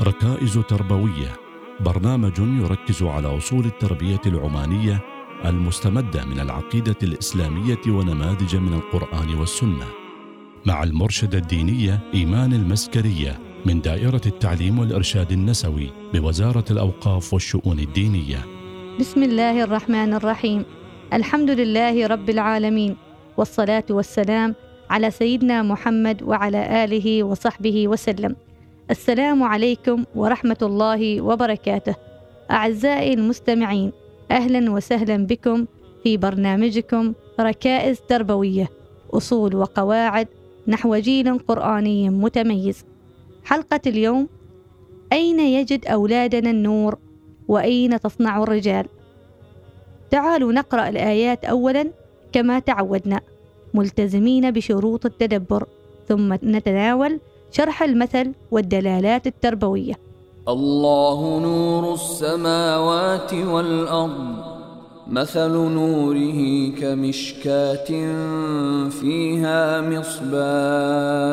ركائز تربوية. برنامج يركز على أصول التربية العمانية المستمدة من العقيدة الإسلامية ونماذج من القرآن والسنة. مع المرشدة الدينية إيمان المسكرية من دائرة التعليم والإرشاد النسوي بوزارة الأوقاف والشؤون الدينية. بسم الله الرحمن الرحيم. الحمد لله رب العالمين والصلاة والسلام على سيدنا محمد وعلى آله وصحبه وسلم. السلام عليكم ورحمة الله وبركاته. أعزائي المستمعين أهلا وسهلا بكم في برنامجكم ركائز تربوية أصول وقواعد نحو جيل قرآني متميز. حلقة اليوم أين يجد أولادنا النور وأين تصنع الرجال؟ تعالوا نقرأ الآيات اولا كما تعودنا ملتزمين بشروط التدبر ثم نتناول شرح المثل والدلالات التربوية. الله نور السماوات والأرض مثل نوره كمشكاة فيها مصباح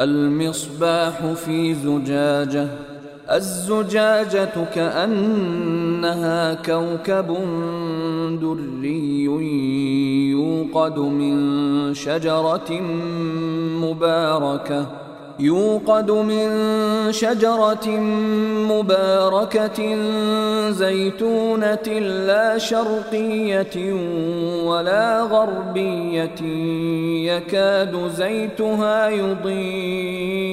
المصباح في زجاجة. الزجاجة كأنها كوكب دري يوقد من شجرة مباركة يوقد من شجرة مباركة زيتونة لا شرقية ولا غربية يكاد زيتها يضيء.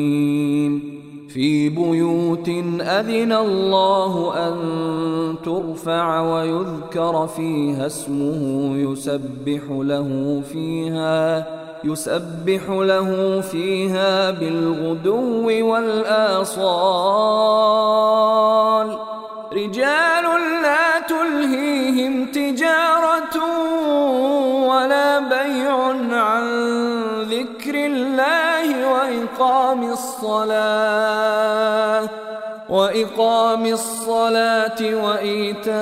في بيوت أذن الله أن ترفع ويذكر فيها اسمه يسبح له فيها يسبح له فيها بالغدو والآصال. رجال الصلاة وإقام الصلاة وإيتاء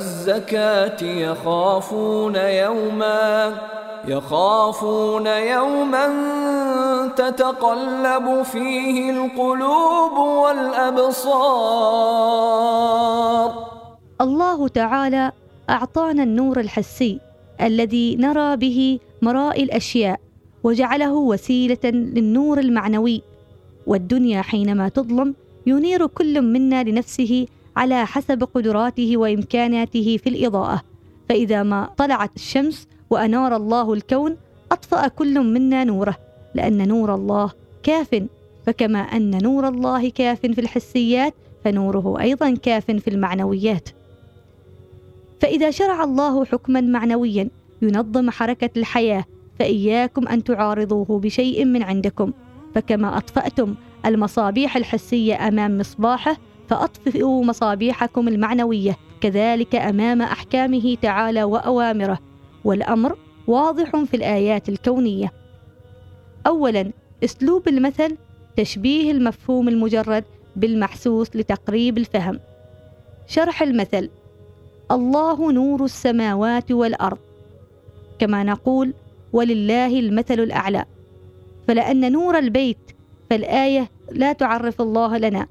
الزكاة يخافون يوما يخافون يوما تتقلب فيه القلوب والأبصار. الله تعالى أعطانا النور الحسي الذي نرى به مرائي الأشياء وجعله وسيلة للنور المعنوي. والدنيا حينما تظلم ينير كل منا لنفسه على حسب قدراته وإمكاناته في الإضاءة. فإذا ما طلعت الشمس وأنار الله الكون أطفأ كل منا نوره لأن نور الله كاف. فكما أن نور الله كاف في الحسيات فنوره أيضا كاف في المعنويات. فإذا شرع الله حكما معنويا ينظم حركة الحياة فإياكم أن تعارضوه بشيء من عندكم. فكما أطفأتم المصابيح الحسية أمام مصباحه فأطفئوا مصابيحكم المعنوية كذلك أمام أحكامه تعالى وأوامره. والأمر واضح في الآيات الكونية. أولا أسلوب المثل تشبيه المفهوم المجرد بالمحسوس لتقريب الفهم. شرح المثل الله نور السماوات والأرض. كما نقول ولله المثل الأعلى. فلأن نور البيت فالآية لا تعرف الله لنا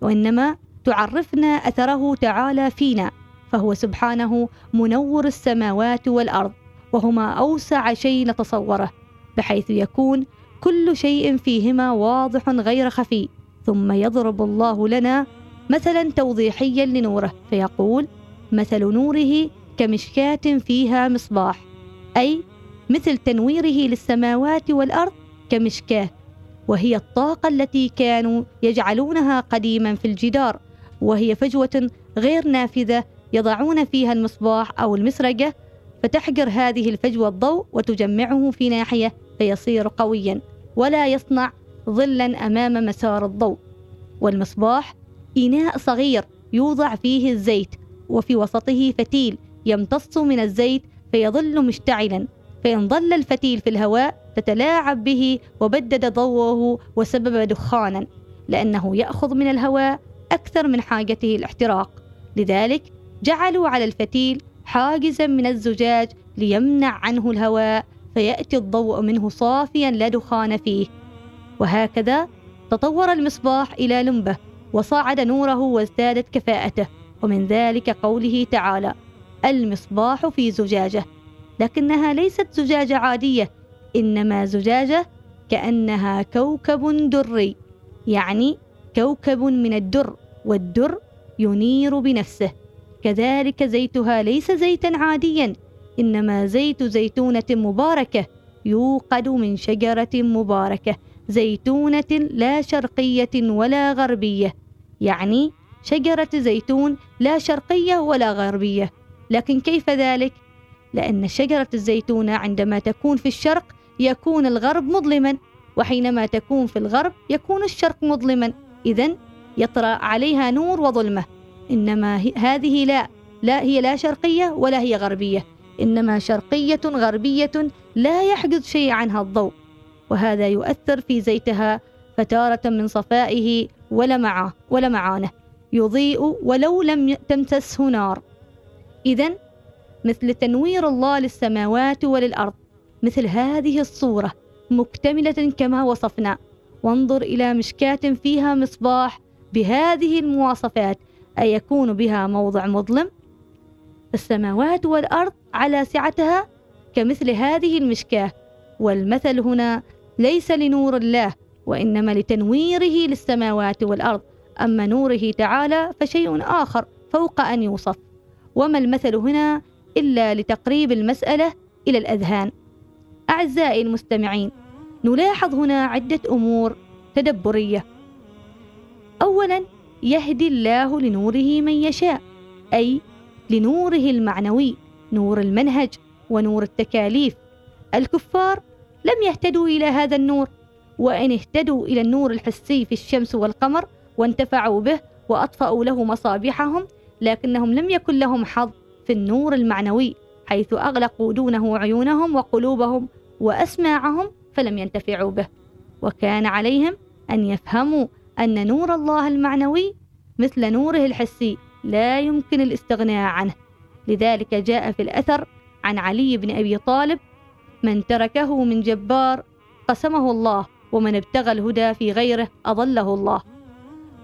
وإنما تعرفنا أثره تعالى فينا فهو سبحانه منور السماوات والأرض وهما أوسع شيء نتصوره بحيث يكون كل شيء فيهما واضح غير خفي. ثم يضرب الله لنا مثلا توضيحيا لنوره فيقول مثل نوره كمشكاة فيها مصباح أي مثل تنويره للسماوات والأرض كمشكاة وهي الطاقة التي كانوا يجعلونها قديما في الجدار وهي فجوة غير نافذة يضعون فيها المصباح أو المسرقة فتحجر هذه الفجوة الضوء وتجمعه في ناحية فيصير قويا ولا يصنع ظلا أمام مسار الضوء. والمصباح إناء صغير يوضع فيه الزيت وفي وسطه فتيل يمتص من الزيت فيظل مشتعلا. فإن ظل الفتيل في الهواء تتلاعب به وبدد ضوءه وسبب دخانا لأنه يأخذ من الهواء أكثر من حاجته الاحتراق. لذلك جعلوا على الفتيل حاجزا من الزجاج ليمنع عنه الهواء فيأتي الضوء منه صافيا لا دخان فيه. وهكذا تطور المصباح إلى لمبة وصعد نوره وازدادت كفاءته. ومن ذلك قوله تعالى المصباح في زجاجة لكنها ليست زجاجة عادية إنما زجاجة كأنها كوكب دري يعني كوكب من الدر والدر ينير بنفسه. كذلك زيتها ليس زيتا عاديا إنما زيت زيتونة مباركة يوقد من شجرة مباركة زيتونة لا شرقية ولا غربية يعني شجرة زيتون لا شرقية ولا غربية. لكن كيف ذلك؟ لأن شجرة الزيتونه عندما تكون في الشرق يكون الغرب مظلما وحينما تكون في الغرب يكون الشرق مظلما. اذا يطرأ عليها نور وظلمة. إنما هذه لا لا هي لا شرقية ولا هي غربية. إنما شرقية غربية لا يحجز شيء عنها الضوء. وهذا يؤثر في زيتها فتارة من صفائه ولمعه ولمعانه. يضيء ولو لم تمسسه نار. اذا مثل تنوير الله للسماوات وللأرض. مثل هذه الصورة مكتملة كما وصفنا. وانظر إلى مشكاة فيها مصباح بهذه المواصفات. أيكون بها موضع مظلم؟ السماوات والأرض على سعتها كمثل هذه المشكاة. والمثل هنا ليس لنور الله وإنما لتنويره للسماوات والأرض. أما نوره تعالى فشيء آخر فوق أن يوصف. وما المثل هنا إلا لتقريب المسألة إلى الأذهان. أعزائي المستمعين نلاحظ هنا عدة أمور تدبرية. أولا يهدي الله لنوره من يشاء أي لنوره المعنوي نور المنهج ونور التكاليف. الكفار لم يهتدوا إلى هذا النور وإن اهتدوا إلى النور الحسي في الشمس والقمر وانتفعوا به وأطفأوا له مصابيحهم لكنهم لم يكن لهم حظ. في النور المعنوي حيث أغلقوا دونه عيونهم وقلوبهم وأسماعهم فلم ينتفعوا به. وكان عليهم أن يفهموا أن نور الله المعنوي مثل نوره الحسي لا يمكن الاستغناء عنه. لذلك جاء في الأثر عن علي بن أبي طالب من تركه من جبار قسمه الله ومن ابتغى الهدى في غيره أضله الله.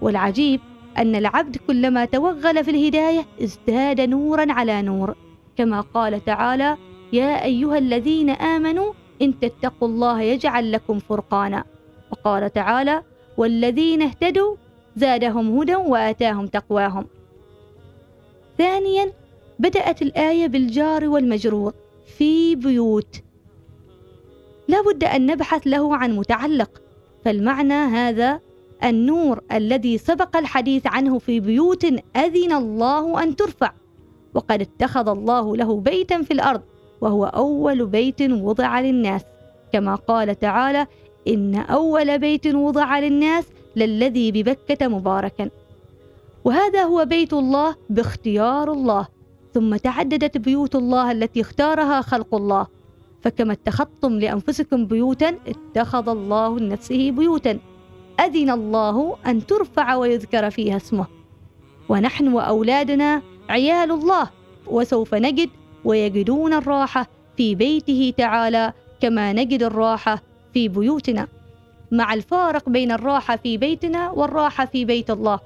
والعجيب أن العبد كلما توغل في الهداية ازداد نورا على نور. كما قال تعالى يا أيها الذين آمنوا إن تتقوا الله يجعل لكم فرقانا. وقال تعالى والذين اهتدوا زادهم هدى وآتاهم تقواهم. ثانيا بدأت الآية بالجار والمجرور في بيوت. لا بد أن نبحث له عن متعلق فالمعنى هذا النور الذي سبق الحديث عنه في بيوت أذن الله أن ترفع. وقد اتخذ الله له بيتا في الأرض وهو أول بيت وضع للناس. كما قال تعالى إن أول بيت وضع للناس للذي ببكة مباركا. وهذا هو بيت الله باختيار الله. ثم تعددت بيوت الله التي اختارها خلق الله. فكما اتخذتم لأنفسكم بيوتا اتخذ الله لنفسه بيوتا. أذن الله أن ترفع ويذكر فيها اسمه. ونحن وأولادنا عيال الله وسوف نجد ويجدون الراحة في بيته تعالى كما نجد الراحة في بيوتنا. مع الفارق بين الراحة في بيتنا والراحة في بيت الله.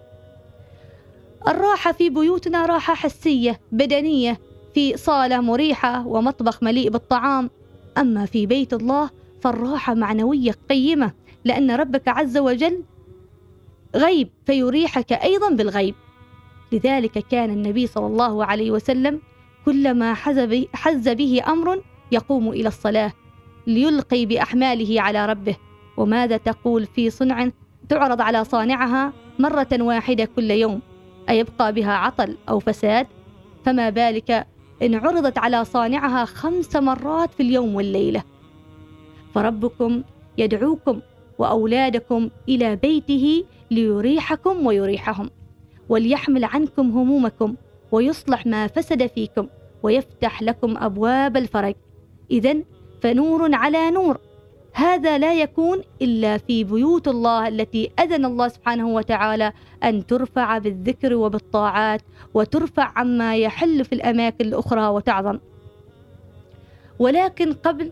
الراحة في بيوتنا راحة حسية بدنية في صالة مريحة ومطبخ مليء بالطعام. أما في بيت الله فالراحة معنوية قيمة. لأن ربك عز وجل غيب فيريحك أيضا بالغيب. لذلك كان النبي صلى الله عليه وسلم كلما حز به أمر يقوم إلى الصلاة ليلقي بأحماله على ربه. وماذا تقول في صنع تعرض على صانعها مرة واحدة كل يوم؟ أيبقى بها عطل أو فساد؟ فما بالك إن عرضت على صانعها خمس مرات في اليوم والليلة. فربكم يدعوكم وأولادكم إلى بيته ليريحكم ويريحهم وليحمل عنكم همومكم ويصلح ما فسد فيكم ويفتح لكم أبواب الفرج. إذا فنور على نور. هذا لا يكون إلا في بيوت الله التي أذن الله سبحانه وتعالى أن ترفع بالذكر وبالطاعات وترفع عما يحل في الأماكن الأخرى وتعظم. ولكن قبل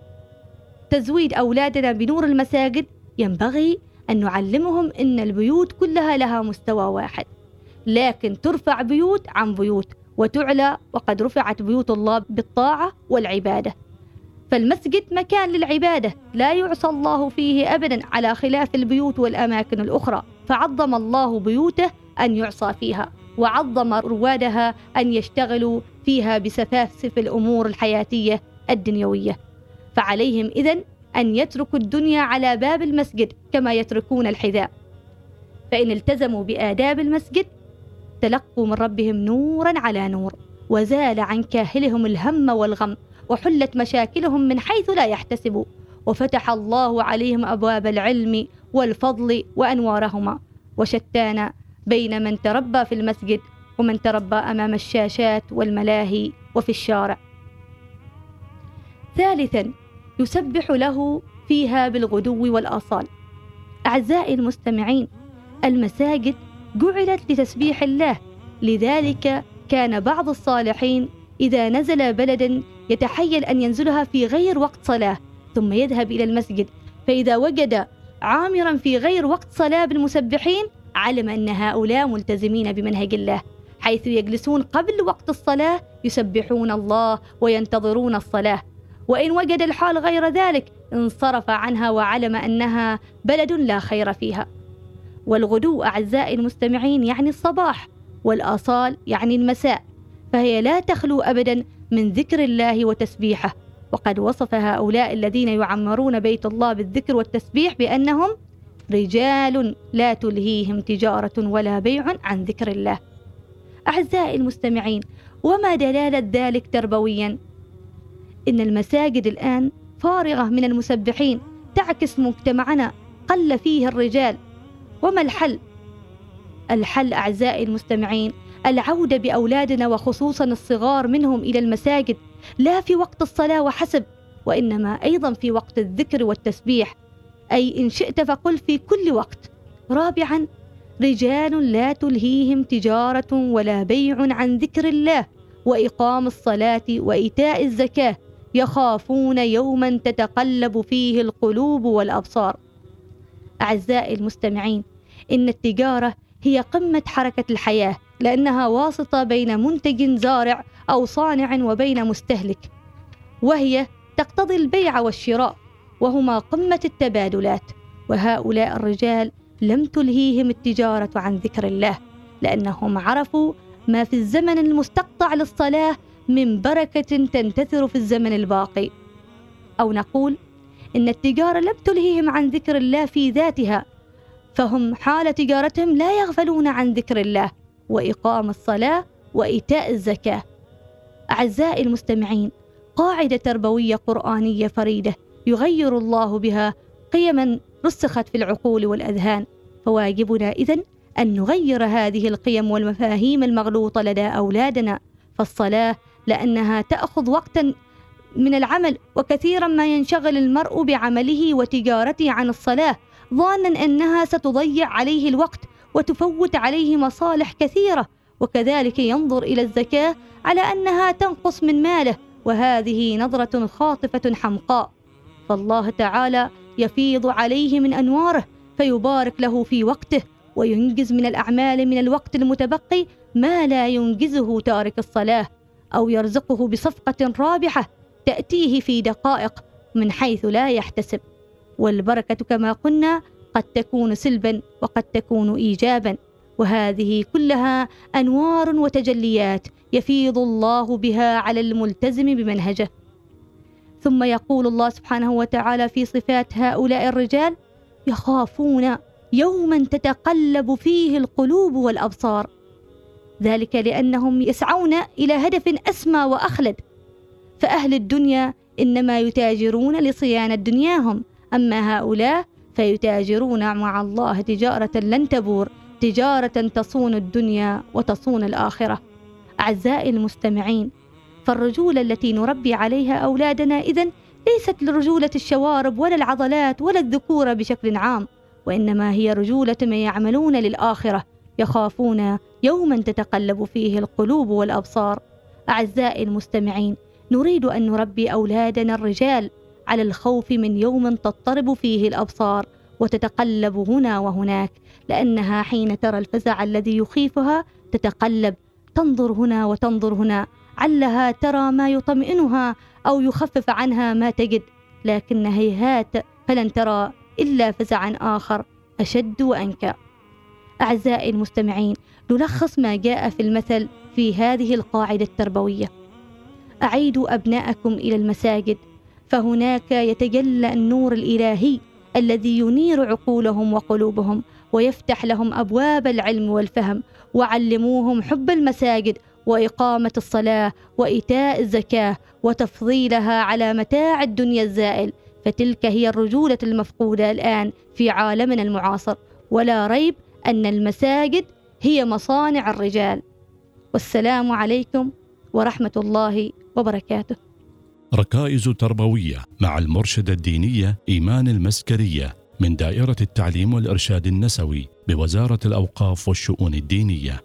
تزويد أولادنا بنور المساجد ينبغي أن نعلمهم أن البيوت كلها لها مستوى واحد لكن ترفع بيوت عن بيوت وتعلى وقد رفعت بيوت الله بالطاعة والعبادة. فالمسجد مكان للعبادة لا يعصى الله فيه أبدا على خلاف البيوت والأماكن الأخرى. فعظم الله بيوته أن يعصى فيها وعظم روادها أن يشتغلوا فيها بسفاسف الأمور الحياتية الدنيوية. فعليهم إذن أن يتركوا الدنيا على باب المسجد كما يتركون الحذاء. فإن التزموا بآداب المسجد تلقوا من ربهم نورا على نور وزال عن كاهلهم الهم والغم وحلت مشاكلهم من حيث لا يحتسبوا. وفتح الله عليهم أبواب العلم والفضل وأنوارهما. وشتان بين من تربى في المسجد ومن تربى أمام الشاشات والملاهي وفي الشارع. ثالثا يسبح له فيها بالغدو والآصال. أعزائي المستمعين المساجد جعلت لتسبيح الله لذلك كان بعض الصالحين إذا نزل بلدا يتحيل أن ينزلها في غير وقت صلاة ثم يذهب إلى المسجد. فإذا وجد عامرا في غير وقت صلاة بالمسبحين علم أن هؤلاء ملتزمين بمنهج الله. حيث يجلسون قبل وقت الصلاة يسبحون الله وينتظرون الصلاة. وإن وجد الحال غير ذلك انصرف عنها وعلم أنها بلد لا خير فيها. والغدو أعزائي المستمعين يعني الصباح والآصال يعني المساء فهي لا تخلو ابدا من ذكر الله وتسبيحه. وقد وصف هؤلاء الذين يعمرون بيت الله بالذكر والتسبيح بأنهم رجال لا تلهيهم تجارة ولا بيع عن ذكر الله. أعزائي المستمعين وما دلالة ذلك تربويا؟ إن المساجد الآن فارغة من المسبحين تعكس مجتمعنا قل فيه الرجال. وما الحل؟ الحل أعزائي المستمعين العودة بأولادنا وخصوصا الصغار منهم إلى المساجد لا في وقت الصلاة وحسب وإنما أيضا في وقت الذكر والتسبيح. أي إن شئت فقل في كل وقت. رابعا رجال لا تلهيهم تجارة ولا بيع عن ذكر الله وإقام الصلاة وإيتاء الزكاة. يخافون يوما تتقلب فيه القلوب والأبصار. أعزائي المستمعين إن التجارة هي قمة حركة الحياة لأنها واسطة بين منتج زارع أو صانع وبين مستهلك. وهي تقتضي البيع والشراء وهما قمة التبادلات. وهؤلاء الرجال لم تلهيهم التجارة عن ذكر الله لأنهم عرفوا ما في الزمن المستقطع للصلاة من بركة تنتثر في الزمن الباقي. أو نقول إن التجارة لم تلهيهم عن ذكر الله في ذاتها فهم حال تجارتهم لا يغفلون عن ذكر الله وإقام الصلاة وإيتاء الزكاة. أعزائي المستمعين قاعدة تربوية قرآنية فريدة يغير الله بها قيما رسخت في العقول والأذهان. فواجبنا اذن أن نغير هذه القيم والمفاهيم المغلوطة لدى أولادنا. فالصلاة لأنها تأخذ وقتا من العمل وكثيرا ما ينشغل المرء بعمله وتجارته عن الصلاة ظانا أنها ستضيع عليه الوقت وتفوت عليه مصالح كثيرة وكذلك ينظر إلى الزكاة على أنها تنقص من ماله وهذه نظرة خاطفة حمقاء. فالله تعالى يفيض عليه من أنواره فيبارك له في وقته وينجز من الأعمال من الوقت المتبقي ما لا ينجزه تارك الصلاة. أو يرزقه بصفقة رابحة تأتيه في دقائق من حيث لا يحتسب. والبركة كما قلنا قد تكون سلبا وقد تكون ايجابا. وهذه كلها أنوار وتجليات يفيض الله بها على الملتزم بمنهجه. ثم يقول الله سبحانه وتعالى في صفات هؤلاء الرجال يخافون يوما تتقلب فيه القلوب والأبصار. ذلك لأنهم يسعون إلى هدف أسمى وأخلد. فأهل الدنيا إنما يتاجرون لصيانه دنياهم أما هؤلاء فيتاجرون مع الله تجارة لن تبور تجارة تصون الدنيا وتصون الآخرة. أعزائي المستمعين فالرجولة التي نربي عليها أولادنا إذن ليست لرجولة الشوارب ولا العضلات ولا الذكورة بشكل عام وإنما هي رجولة من يعملون للآخرة. يخافون يوما تتقلب فيه القلوب والأبصار. أعزائي المستمعين نريد أن نربي أولادنا الرجال على الخوف من يوم تضطرب فيه الأبصار وتتقلب هنا وهناك لأنها حين ترى الفزع الذي يخيفها تتقلب. تنظر هنا وتنظر هنا علها ترى ما يطمئنها أو يخفف عنها ما تجد لكن هيهات فلن ترى إلا فزعا آخر أشد وأنكى. أعزائي المستمعين نلخص ما جاء في المثل في هذه القاعدة التربوية. أعيدوا أبناءكم إلى المساجد فهناك يتجلى النور الإلهي الذي ينير عقولهم وقلوبهم ويفتح لهم أبواب العلم والفهم وعلموهم حب المساجد وإقامة الصلاة وإيتاء الزكاة وتفضيلها على متاع الدنيا الزائل. فتلك هي الرجولة المفقودة الآن في عالمنا المعاصر. ولا ريب أن المساجد هي مصانع الرجال. والسلام عليكم ورحمة الله وبركاته. ركائز تربوية مع المرشدة الدينية إيمان المسكرية من دائرة التعليم والإرشاد النسوي بوزارة الأوقاف والشؤون الدينية.